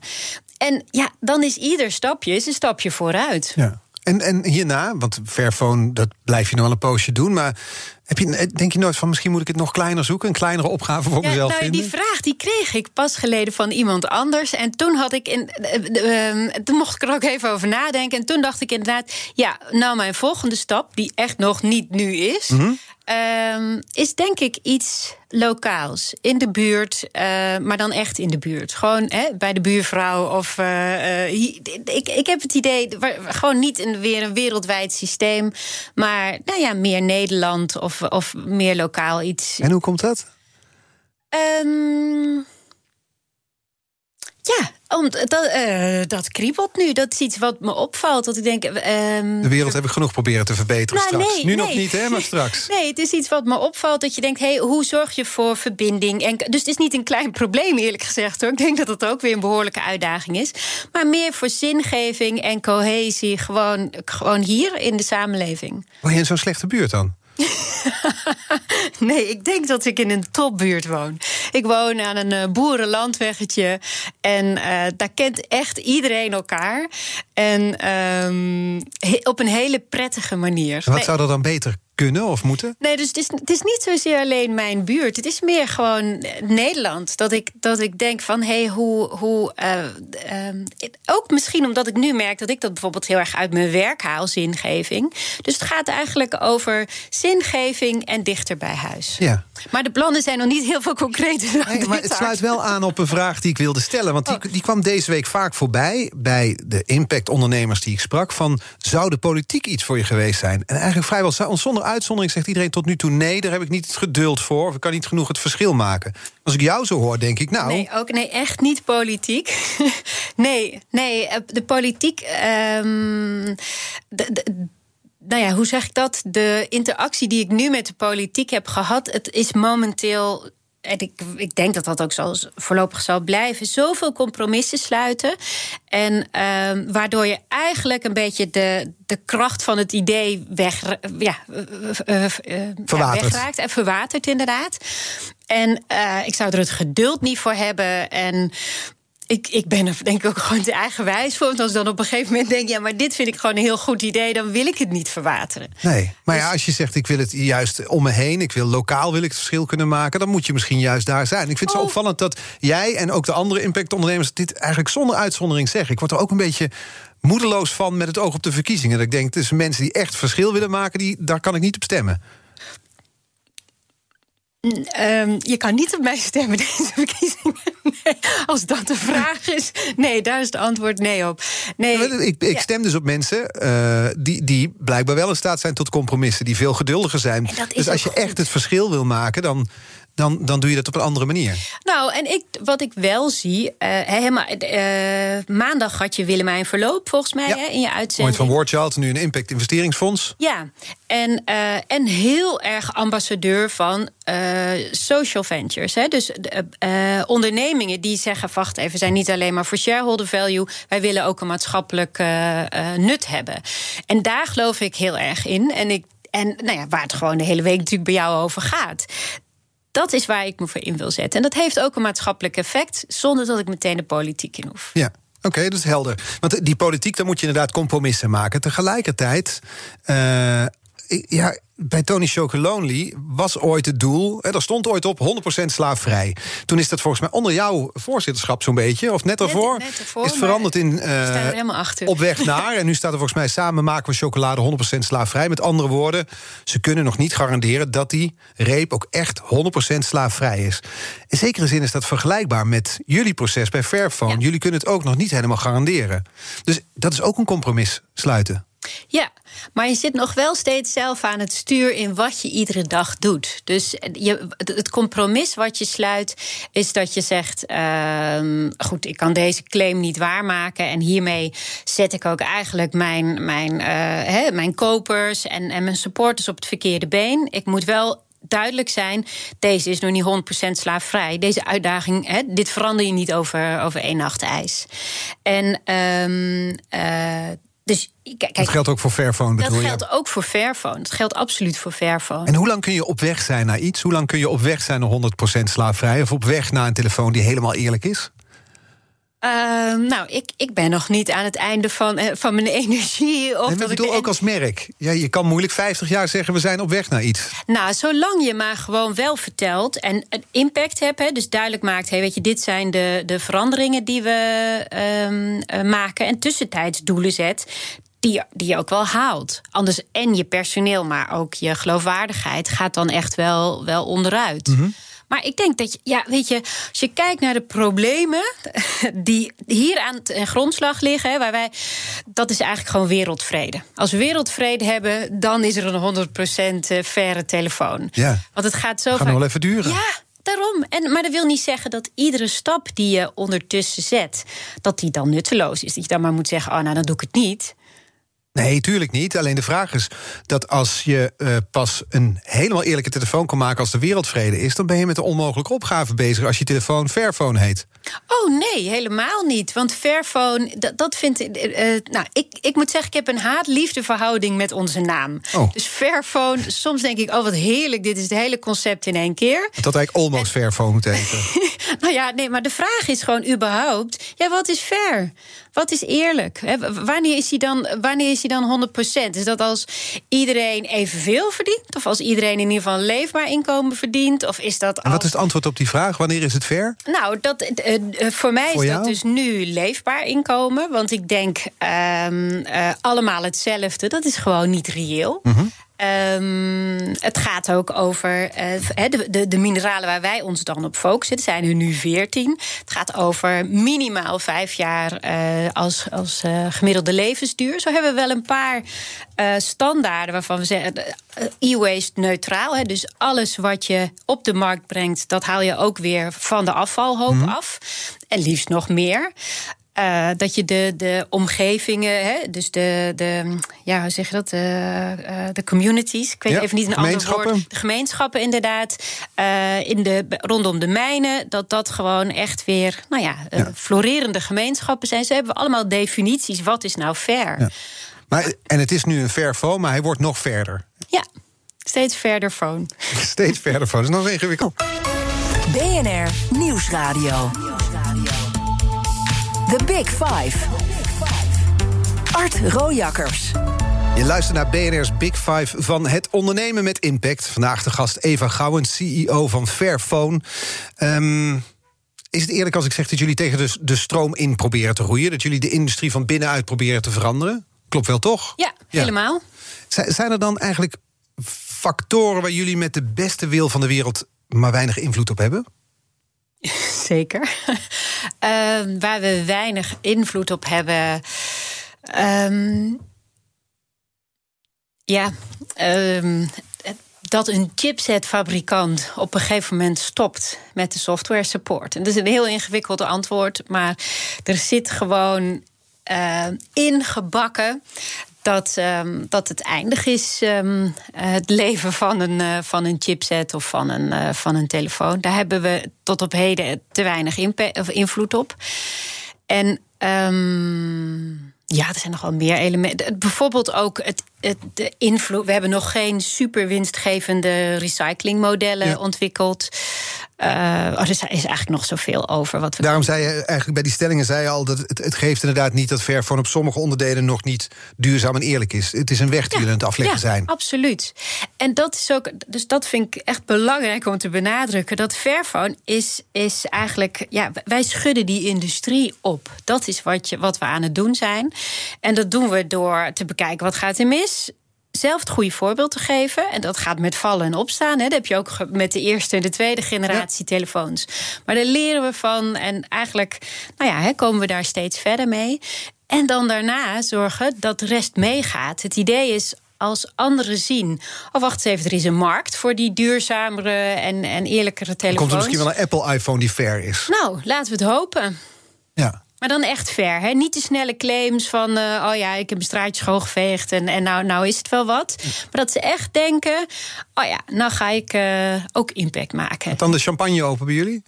En ja, dan is ieder stapje is een stapje vooruit. Ja. En, en hierna, want Fairphone, dat blijf je nog wel een poosje doen. Maar heb je, denk je nooit van misschien moet ik het nog kleiner zoeken? Een kleinere opgave voor mezelf nou, vinden? Die vraag die kreeg ik pas geleden van iemand anders. En toen had ik in, uh, toen mocht ik er ook even over nadenken. En toen dacht ik inderdaad, ja, nou mijn volgende stap, die echt nog niet nu is. Mm Um, is denk ik iets lokaals. In de buurt, uh, maar dan echt in de buurt. Gewoon hè, bij de buurvrouw. Of, uh, uh, ik, ik heb het idee, gewoon niet een, weer een wereldwijd systeem. Maar nou ja, meer Nederland of, of meer lokaal iets. En hoe komt dat? Um, Ja, om, dat, uh, dat kriebelt nu. Dat is iets wat me opvalt. Dat ik denk. Uh, de wereld heb ik genoeg proberen te verbeteren nou, straks. nu nog niet, hè, maar straks. Nee, het is iets wat me opvalt. Dat je denkt: hey, hoe zorg je voor verbinding? En, dus het is niet een klein probleem, eerlijk gezegd hoor. Ik denk dat het ook weer een behoorlijke uitdaging is. Maar meer voor zingeving en cohesie. Gewoon, gewoon hier in de samenleving. Woon je in zo'n slechte buurt dan? nee, ik denk dat ik in een topbuurt woon. Ik woon aan een uh, boerenlandweggetje. En uh, daar kent echt iedereen elkaar. En um, op een hele prettige manier. wat zou dat dan beter kunnen of moeten? Nee, dus het is, het is niet zozeer alleen mijn buurt. Het is meer gewoon eh, Nederland. Dat ik, dat ik denk van, hé, hey, hoe... hoe uh, uh, ook misschien omdat ik nu merk dat ik dat bijvoorbeeld heel erg uit mijn werk haal, zingeving. Dus het gaat eigenlijk over zingeving en dichter bij huis. Ja. Maar de plannen zijn nog niet heel veel concreter. Nee, maar het sluit wel aan op een vraag die ik wilde stellen. Want die, oh. die kwam deze week vaak voorbij bij de impactondernemers die ik sprak. Van, zou de politiek iets voor je geweest zijn? En eigenlijk vrijwel zonder uitzondering zegt iedereen tot nu toe nee, daar heb ik niet het geduld voor. Of ik kan niet genoeg het verschil maken. Als ik jou zo hoor, denk ik nou. Nee, ook nee, echt niet politiek. nee, nee, eh, de politiek. Um, de, nou ja, hoe zeg ik dat? De interactie die ik nu met de politiek heb gehad, het is momenteel en ik, ik denk dat dat ook zo voorlopig zal blijven, zoveel compromissen sluiten. En ehm, waardoor je eigenlijk een beetje de, de kracht van het idee weg, ja, uh, ja, wegraakt en verwatert, inderdaad. En ik zou er het geduld niet voor hebben. En ik, ik ben er denk ik ook gewoon te eigenwijs voor. Want als dan op een gegeven moment denk... ja, maar dit vind ik gewoon een heel goed idee... dan wil ik het niet verwateren. Nee, maar ja, dus- als je zegt... ik wil het juist om me heen, ik wil lokaal wil ik het verschil kunnen maken... dan moet je misschien juist daar zijn. Ik vind het zo oh. opvallend dat jij en ook de andere impactondernemers... dit eigenlijk zonder uitzondering zeggen. Ik word er ook een beetje moedeloos van met het oog op de verkiezingen. Dat ik denk, tussen mensen die echt verschil willen maken... Die, daar kan ik niet op stemmen. Um, je kan niet op mij stemmen deze verkiezingen. Nee, als dat de vraag is. Nee, daar is het antwoord nee op. Nee, ik, ik stem dus op mensen uh, die, die blijkbaar wel in staat zijn tot compromissen. Die veel geduldiger zijn. Dus als je echt het verschil wil maken, dan, dan, dan doe je dat op een andere manier. Nou, en ik, wat ik wel zie, uh, helemaal, uh, maandag had je Willemijn Verloop, volgens mij, hè, in je uitzending. Ooit van Wordchild, nu een Impact Investeringsfonds. Ja, en, uh, en heel erg ambassadeur van social ventures. Hè. Dus ondernemingen die zeggen, wacht even, zijn niet alleen maar voor shareholder value, wij willen ook een maatschappelijk nut hebben. En daar geloof ik heel erg in. En ik en nou ja, waar het gewoon de hele week natuurlijk bij jou over gaat. Dat is waar ik me voor in wil zetten. En dat heeft ook een maatschappelijk effect, zonder dat ik meteen de politiek in hoef. Ja. Oké, dat is helder. Want die politiek, daar moet je inderdaad compromissen maken. Tegelijkertijd, uh, ja, bij Tony Chocolonely was ooit het doel... Hè, daar stond ooit op 100% slaafvrij. Toen is dat volgens mij onder jouw voorzitterschap zo'n beetje... of net net, is het veranderd in uh, op weg naar. En nu staat er volgens mij samen maken we chocolade 100% slaafvrij. Met andere woorden, ze kunnen nog niet garanderen... dat die reep ook echt 100% slaafvrij is. In zekere zin is dat vergelijkbaar met jullie proces bij Fairphone. Jullie kunnen het ook nog niet helemaal garanderen. Dus dat is ook een compromis sluiten. Ja, maar je zit nog wel steeds zelf aan het stuur in wat je iedere dag doet. Dus je, het compromis wat je sluit is dat je zegt: uh, goed, ik kan deze claim niet waarmaken. En hiermee zet ik ook eigenlijk mijn, mijn, uh, mijn kopers en, en mijn supporters op het verkeerde been. Ik moet wel duidelijk zijn: deze is nog niet 100% slaafvrij. Deze uitdaging, hè, dit verander je niet over, over één nacht ijs. En. Um, dus, kijk, dat geldt ook voor Fairphone. Dat geldt ook voor Fairphone. Dat geldt absoluut voor Fairphone. En hoe lang kun je op weg zijn naar iets? Hoe lang kun je op weg zijn naar 100% slaafvrij? Of op weg naar een telefoon die helemaal eerlijk is? Ehm, nou, ik, ik ben nog niet aan het einde van, uh, van mijn energie. Of ik bedoel ook als merk. Ja, je kan moeilijk 50 jaar zeggen, we zijn op weg naar iets. Nou, zolang je maar gewoon wel vertelt en een impact hebt... Hè, dus duidelijk maakt, hey, weet je, dit zijn de, de veranderingen die we um, maken... en tussentijds doelen zet die, die je ook wel haalt. Anders en je personeel, maar ook je geloofwaardigheid... gaat dan echt wel, wel onderuit. Mm maar ik denk dat je, ja, weet je, als je kijkt naar de problemen die hier aan de grondslag liggen, waar wij, dat is eigenlijk gewoon wereldvrede. Als we wereldvrede hebben, dan is er een 100% faire telefoon. Ja. Want het gaat zo. Gaat nog wel even duren. Ja, daarom. Daarom. En, maar dat wil niet zeggen dat iedere stap die je ondertussen zet, dat die dan nutteloos is. Dat je dan maar moet zeggen, oh nou dan doe ik het niet. Nee, tuurlijk niet. Alleen de vraag is dat als je uh, pas een helemaal eerlijke telefoon kan maken als de wereldvrede is, dan ben je met de onmogelijke opgave bezig als je telefoon Fairphone heet. Oh nee, helemaal niet. Want Fairphone, dat, dat vind ik. Uh, nou, ik, ik moet zeggen, ik heb een haat-liefde verhouding met onze naam. Oh. Dus Fairphone, soms denk ik, oh wat heerlijk, dit is het hele concept in één keer. Dat eigenlijk almost en... Fairphone moet heten. nou ja, nee, maar de vraag is gewoon überhaupt, ja, wat is fair? Wat is eerlijk? wanneer is hij dan, wanneer is dan 100%? Is dat als iedereen evenveel verdient? Of als iedereen in ieder geval een leefbaar inkomen verdient? Of is dat als... En wat is het antwoord op die vraag? Wanneer is het fair? Nou, dat, uh, voor mij voor is jou? dat dus nu leefbaar inkomen. Want ik denk um, uh, allemaal hetzelfde. Dat is gewoon niet reëel. Mm -hmm. Um, het gaat ook over uh, de, de, de, mineralen waar wij ons dan op focussen. Er zijn er nu 14. Het gaat over minimaal vijf jaar uh, als, als uh, gemiddelde levensduur. Zo hebben we wel een paar standaarden waarvan we zeggen e-waste neutraal. Hè, dus alles wat je op de markt brengt, dat haal je ook weer van de afvalhoop mm -hmm. af. En liefst nog meer. Uh, dat je de, de omgevingen, hè, dus de, de, ja, hoe zeg je dat? De, uh, de communities. Ik weet ja, even niet een ander woord. De gemeenschappen, inderdaad. Uh, in de, rondom de mijnen. Dat dat gewoon echt weer, nou ja, ja. florerende gemeenschappen zijn. Ze hebben allemaal definities. Wat is nou fair? Ja. Maar, en het is nu een fairphone, maar hij wordt nog verder. Ja, steeds verder phone. steeds verder phone. Dat is nog ingewikkeld. BNR Nieuwsradio. The Big Five. Art Rojakkers. Je luistert naar BNR's Big Five van het ondernemen met impact. Vandaag de gast Eva Gouwen, CEO van Fairphone. Um, is het eerlijk als ik zeg dat jullie tegen de, de stroom in proberen te roeien? Dat jullie de industrie van binnenuit proberen te veranderen? Klopt wel, toch? Ja, ja. helemaal. Zijn er dan eigenlijk factoren waar jullie met de beste wil van de wereld maar weinig invloed op hebben? Zeker. uh, waar we weinig invloed op hebben. Um, ja, um, dat een chipsetfabrikant op een gegeven moment stopt met de software support. En dat is een heel ingewikkeld antwoord, maar er zit gewoon ingebakken dat, um, dat het eindig is, um, het leven van een, uh, van een chipset of van een, uh, van een telefoon. Daar hebben we tot op heden te weinig of invloed op. En um, ja, er zijn nog wel meer elementen. Bijvoorbeeld ook het, het, de invloed. We hebben nog geen super winstgevende recyclingmodellen ja. ontwikkeld. Uh, oh, er is eigenlijk nog zoveel over. Wat we Daarom zei je eigenlijk bij die stellingen zei je al dat het, het geeft inderdaad niet dat Fairphone op sommige onderdelen nog niet duurzaam en eerlijk is. Het is een weg die ja, jullie aan het afleggen ja, zijn. Absoluut. En dat is ook, dus dat vind ik echt belangrijk om te benadrukken. Dat Fairphone is, is eigenlijk, ja, wij schudden die industrie op. Dat is wat, je, wat we aan het doen zijn. En dat doen we door te bekijken wat gaat er mis zelf het goede voorbeeld te geven. En dat gaat met vallen en opstaan. Hè. Dat heb je ook met de eerste en de tweede generatie ja. telefoons. Maar daar leren we van. En eigenlijk nou ja, hè, komen we daar steeds verder mee. En dan daarna zorgen dat de rest meegaat. Het idee is als anderen zien. Oh, wacht eens even, er is een markt voor die duurzamere en, en eerlijkere telefoons. Komt er misschien wel een Apple-iPhone die fair is? Nou, laten we het hopen. Ja. Maar dan echt ver. Hè? Niet de snelle claims van... Uh, oh ja, ik heb een straatje schoongeveegd en, en nou, nou is het wel wat. Maar dat ze echt denken... oh ja, nou ga ik uh, ook impact maken. Dan de champagne open bij jullie?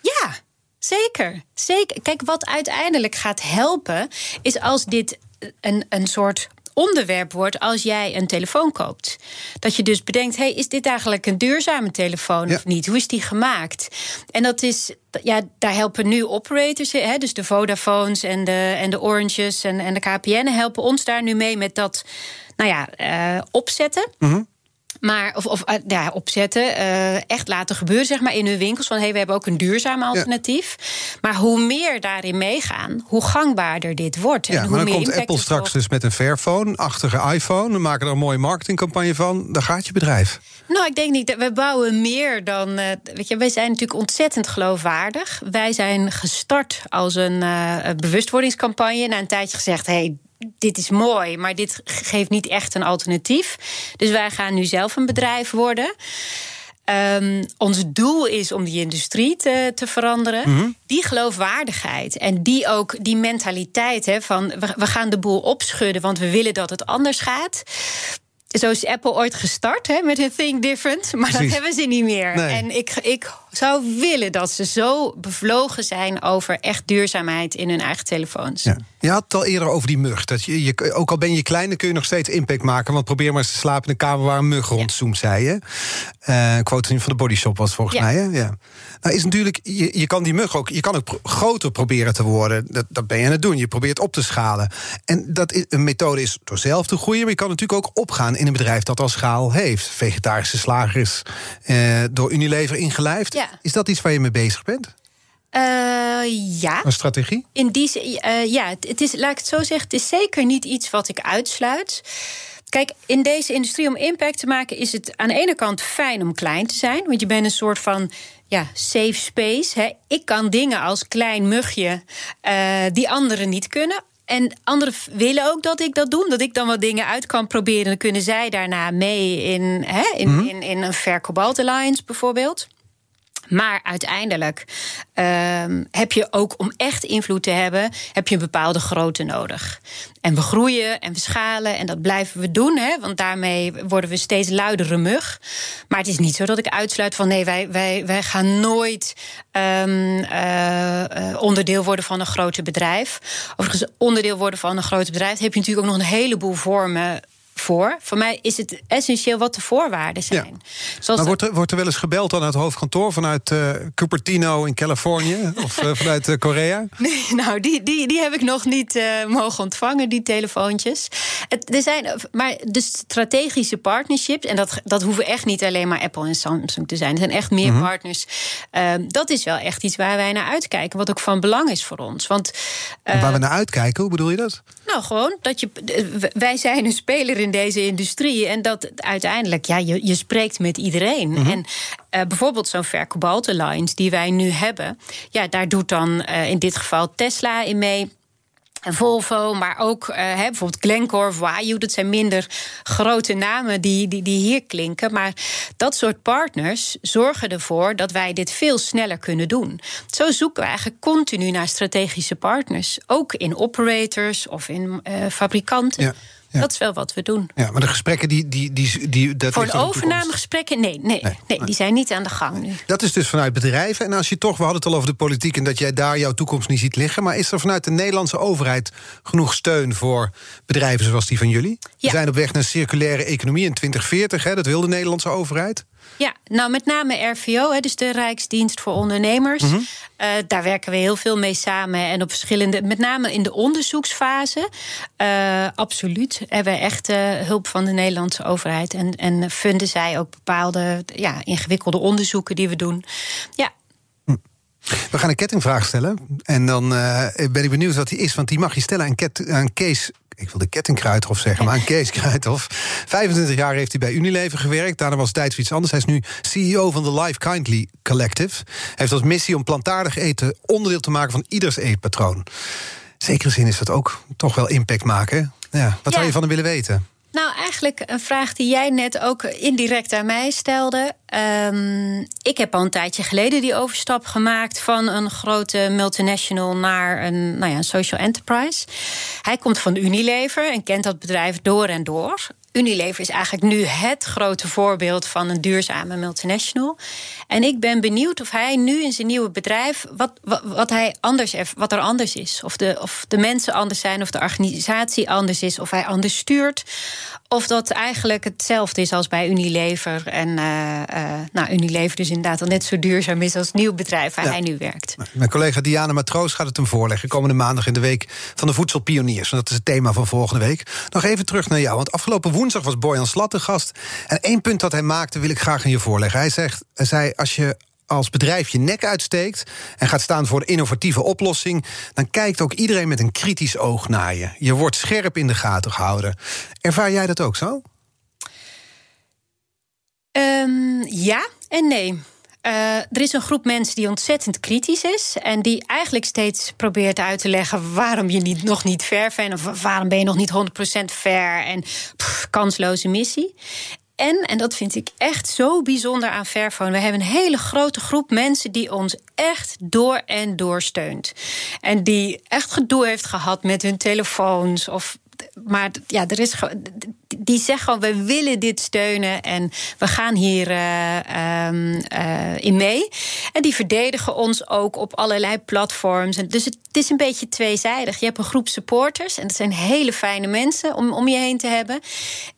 Ja, zeker. zeker. Kijk, wat uiteindelijk gaat helpen... is als dit een, een soort onderwerp wordt als jij een telefoon koopt. Dat je dus bedenkt: hey, is dit eigenlijk een duurzame telefoon ja. of niet? Hoe is die gemaakt? En dat is, ja, daar helpen nu operators, hè, dus de Vodafones en de, en de Oranges en, en de KPN helpen ons daar nu mee met dat, nou ja, uh, opzetten. Mm -hmm. Maar, of, of ja, opzetten, uh, echt laten gebeuren zeg maar, in hun winkels. Van hey, we hebben ook een duurzaam alternatief. Ja. Maar hoe meer daarin meegaan, hoe gangbaarder dit wordt. Ja, en maar hoe dan meer komt Apple straks dus met een Fairphone-achtige iPhone. We maken er een mooie marketingcampagne van. Daar gaat je bedrijf. Nou, ik denk niet. dat We bouwen meer dan. Uh, weet je, wij zijn natuurlijk ontzettend geloofwaardig. Wij zijn gestart als een uh, bewustwordingscampagne. Na een tijdje gezegd: hey, dit is mooi, maar dit geeft niet echt een alternatief. Dus wij gaan nu zelf een bedrijf worden. ehm, ons doel is om die industrie te, te veranderen. Mhm. Die geloofwaardigheid en die ook die mentaliteit hè, van we, we gaan de boel opschudden, want we willen dat het anders gaat. Zo is Apple ooit gestart hè, met hun Think Different, maar Precies. dat hebben ze niet meer. Nee. En ik, ik zou willen dat ze zo bevlogen zijn over echt duurzaamheid in hun eigen telefoons. Ja. Je had het al eerder over die mug. Dat je, je, ook al ben je klein, dan kun je nog steeds impact maken. Want probeer maar eens te slapen in een kamer waar een mug rondzoemt, zei je. Eh quote van de Body Shop was volgens Ja. mij. Hè? Ja. Nou is natuurlijk, je, je kan die mug ook, je kan ook pro- groter proberen te worden. Dat, dat ben je aan het doen. Je probeert op te schalen. En dat is, een methode is door zelf te groeien. Maar je kan natuurlijk ook opgaan in een bedrijf dat al schaal heeft. Vegetarische slagers, eh, door Unilever ingelijfd. Ja. Is dat iets waar je mee bezig bent? Eh, ja. Een strategie? In die eh, ja, het- is, laat ik het zo zeggen, het is zeker niet iets wat ik uitsluit. Kijk, in deze industrie om impact te maken is het aan de ene kant fijn om klein te zijn, want je bent een soort van ja, safe space. Hè. Ik kan dingen als klein mugje eh, die anderen niet kunnen. En anderen willen ook dat ik dat doe. Dat ik dan wat dingen uit kan proberen. Dan kunnen zij daarna mee in, hè, in, in, in een Fair Cobalt Alliance bijvoorbeeld. Maar uiteindelijk ehm, heb je ook om echt invloed te hebben, heb je een bepaalde grootte nodig. En we groeien en we schalen en dat blijven we doen, hè, want daarmee worden we steeds luidere mug. Maar het is niet zo dat ik uitsluit van nee, wij, wij, wij gaan nooit ehm, eh, eh, onderdeel worden van een groter bedrijf. Overigens, onderdeel worden van een groter bedrijf heb je natuurlijk ook nog een heleboel vormen voor. Voor mij is het essentieel wat de voorwaarden zijn. Zoals Maar wordt er, wordt er wel eens gebeld dan uit het hoofdkantoor vanuit eh, Cupertino in Californië of eh, vanuit eh, Korea? Nee, nou, die, die, die heb ik nog niet mogen ontvangen, die telefoontjes. Het, er zijn, maar de strategische partnerships, en dat, dat hoeven echt niet alleen maar Apple en Samsung te zijn. Er zijn echt meer Mhm. partners. Ehm, dat is wel echt iets waar wij naar uitkijken, wat ook van belang is voor ons. Want waar we naar uitkijken, hoe bedoel je dat? nou, gewoon dat je. Wij zijn een speler in deze industrie. En dat uiteindelijk, ja, je, je spreekt met iedereen. Mhm. En eh, bijvoorbeeld zo'n Alliance die wij nu hebben. Ja, daar doet dan eh, in dit geval Tesla in mee. En Volvo, maar ook hè, bijvoorbeeld Glencore Wayuu. Dat zijn minder grote namen die, die, die hier klinken. Maar dat soort partners zorgen ervoor dat wij dit veel sneller kunnen doen. Zo zoeken we eigenlijk continu naar strategische partners. Ook in operators of in fabrikanten. Ja, ja. Dat is wel wat we doen. Ja, maar de gesprekken die. die, die, die dat Voor de overnamegesprekken? Nee, nee, Nee. nee, die zijn niet aan de gang nu. Dat is dus vanuit bedrijven. En als je toch, we hadden het al over de politiek en dat jij daar jouw toekomst niet ziet liggen. Maar is er vanuit de Nederlandse overheid genoeg steun voor bedrijven zoals die van jullie? We zijn op weg naar een circulaire economie in 2040, hè, dat wil de Nederlandse overheid. Ja, nou met name RVO, hè, dus de Rijksdienst voor Ondernemers. Mhm. Eh, daar werken we heel veel mee samen. En op verschillende, met name in de onderzoeksfase. eh, absoluut. Hebben we echt eh, hulp van de Nederlandse overheid. En, en vinden zij ook bepaalde ja, ingewikkelde onderzoeken die we doen. Ja, We gaan een kettingvraag stellen. En dan eh, ben ik benieuwd wat die is. Want die mag je stellen aan, Ket, aan Kees. Ik wil de kettingkruidhof zeggen, maar aan Kees Kruidhof. 25 jaar heeft hij bij Unilever gewerkt. Daarna was het tijd voor iets anders. Hij is nu CEO van de Life Kindly Collective. Hij heeft als missie om plantaardig eten onderdeel te maken van ieders eetpatroon. In zekere zin is dat ook toch wel impact maken. Ja, wat zou je van hem willen weten? Nou, eigenlijk een vraag die jij net ook indirect aan mij stelde. Ehm, ik heb al een tijdje geleden die overstap gemaakt van een grote multinational naar een, nou ja, een social enterprise. Hij komt van Unilever en kent dat bedrijf door en door. Unilever is eigenlijk nu het grote voorbeeld van een duurzame multinational. En ik ben benieuwd of hij nu in zijn nieuwe bedrijf. wat, wat, wat, hij anders, wat er anders is. Of de, of de mensen anders zijn, of de organisatie anders is, of hij anders stuurt. Of dat eigenlijk hetzelfde is als bij Unilever. En eh, nou, Unilever dus inderdaad al net zo duurzaam is als het nieuw bedrijf waar Ja. hij nu werkt. Mijn collega Diana Matroos gaat het hem voorleggen. Komende maandag in de week van de voedselpioniers. Want dat is het thema van volgende week. Nog even terug naar jou. Want afgelopen woensdag was Boyan Slat de gast. En één punt dat hij maakte wil ik graag aan je voorleggen. Hij, zegt, hij zei, als je als bedrijf je nek uitsteekt... en gaat staan voor een innovatieve oplossing... dan kijkt ook iedereen met een kritisch oog naar je. Je wordt scherp in de gaten gehouden. Ervaar jij dat ook zo? Ehm, ja en nee. Eh, er is een groep mensen die ontzettend kritisch is. En die eigenlijk steeds probeert uit te leggen waarom je niet, nog niet ver bent. Of waarom ben je nog niet 100% ver. En kansloze missie. En, en dat vind ik echt zo bijzonder aan Fairphone... we hebben een hele grote groep mensen die ons echt door en door steunt. En die echt gedoe heeft gehad met hun telefoons... of maar ja, er is die zeggen gewoon: we willen dit steunen en we gaan hier uh, uh, in mee. En die verdedigen ons ook op allerlei platforms. Dus het, het, is een beetje tweezijdig. Je hebt een groep supporters en dat zijn hele fijne mensen om, om je heen te hebben.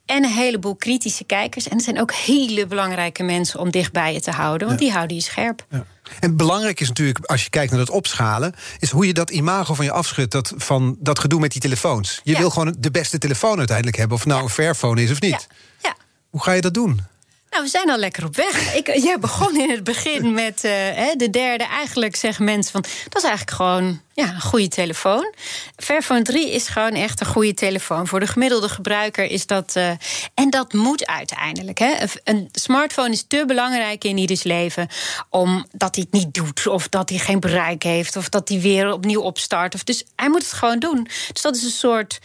En een heleboel kritische kijkers. En het zijn ook hele belangrijke mensen om dichtbij je te houden, want die houden je scherp. Ja. En belangrijk is natuurlijk, als je kijkt naar het opschalen, is hoe je dat imago van je afschudt, dat, van dat gedoe met die telefoons. Je wil gewoon de beste telefoon uiteindelijk hebben, of het nou een Fairphone is of niet. Ja. Hoe ga je dat doen? Nou, we zijn al lekker op weg. Ik, jij begon in het begin met uh, de derde. Eigenlijk zeggen mensen van, dat is eigenlijk gewoon ja, een goede telefoon. Fairphone 3 is gewoon echt een goede telefoon. Voor de gemiddelde gebruiker is dat... Uh, en dat moet uiteindelijk. Hè. Een smartphone is te belangrijk in ieders leven... omdat hij het niet doet, of dat hij geen bereik heeft... of dat hij weer opnieuw opstart. Dus hij moet het gewoon doen. Dus dat is een soort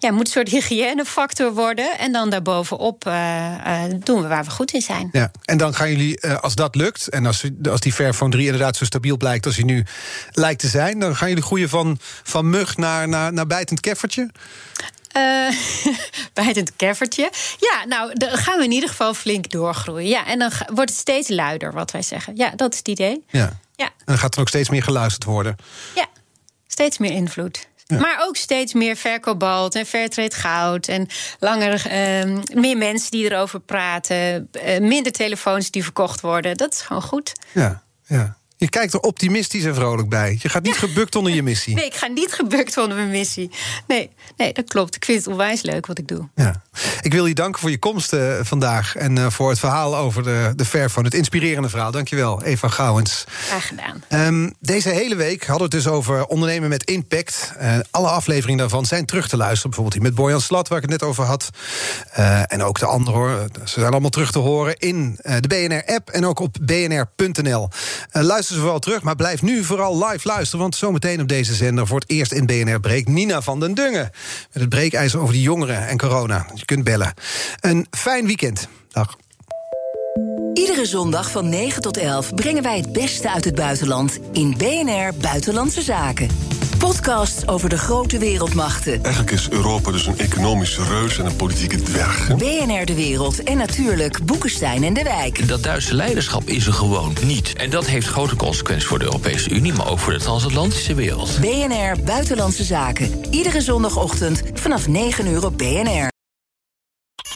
ja, moet een soort hygiënefactor worden. En dan daarbovenop uh, doen we waar we goed in zijn. Ja, en dan gaan jullie, uh, als dat lukt... en als, als die Fairphone 3 inderdaad zo stabiel blijkt als hij nu lijkt te zijn... dan gaan jullie groeien van, van mug naar, naar, naar bijtend keffertje? Uh, bijtend keffertje. Ja, nou, dan gaan we in ieder geval flink doorgroeien. Ja, en dan wordt het steeds luider, wat wij zeggen. Ja, dat is het idee. Ja. ja. En dan gaat er ook steeds meer geluisterd worden. Ja, steeds meer invloed. Maar ook steeds meer verkobalt en fairtrade goud. En langer, uh, meer mensen die erover praten. Uh, minder telefoons die verkocht worden. Dat is gewoon goed. Ja, ja. Je kijkt er optimistisch en vrolijk bij. Je gaat niet gebukt onder je missie. Nee, ik ga niet gebukt onder mijn missie. Nee, nee, dat klopt. Ik vind het onwijs leuk wat ik doe. Ja. Ik wil je danken voor je komst uh, vandaag. En uh, voor het verhaal over de, de Fairphone. Het inspirerende verhaal. Dankjewel, Eva Gouwens. Graag gedaan. Um, deze hele week hadden we het dus over ondernemen met impact. Uh, alle afleveringen daarvan zijn terug te luisteren. Bijvoorbeeld die met Boyan Slat, waar ik het net over had. en ook de andere hoor. Ze zijn allemaal terug te horen in de BNR-app. En ook op bnr.nl. luister ze vooral terug, maar blijf nu vooral live luisteren... want zometeen op deze zender voor het eerst in BNR Breek... Nina van den Dungen met het breekijzer over de jongeren en corona. Je kunt bellen. Een fijn weekend. Dag. Iedere zondag van 9 tot 11 brengen wij het beste uit het buitenland... in BNR Buitenlandse Zaken podcasts over de grote wereldmachten. Eigenlijk is Europa dus een economische reus en een politieke dwerg. BNR De Wereld en natuurlijk Boekenstein en de Wijk. Dat Duitse leiderschap is er gewoon niet. En dat heeft grote consequenties voor de Europese Unie... maar ook voor de transatlantische wereld. BNR Buitenlandse Zaken. Iedere zondagochtend vanaf 9 uur op BNR.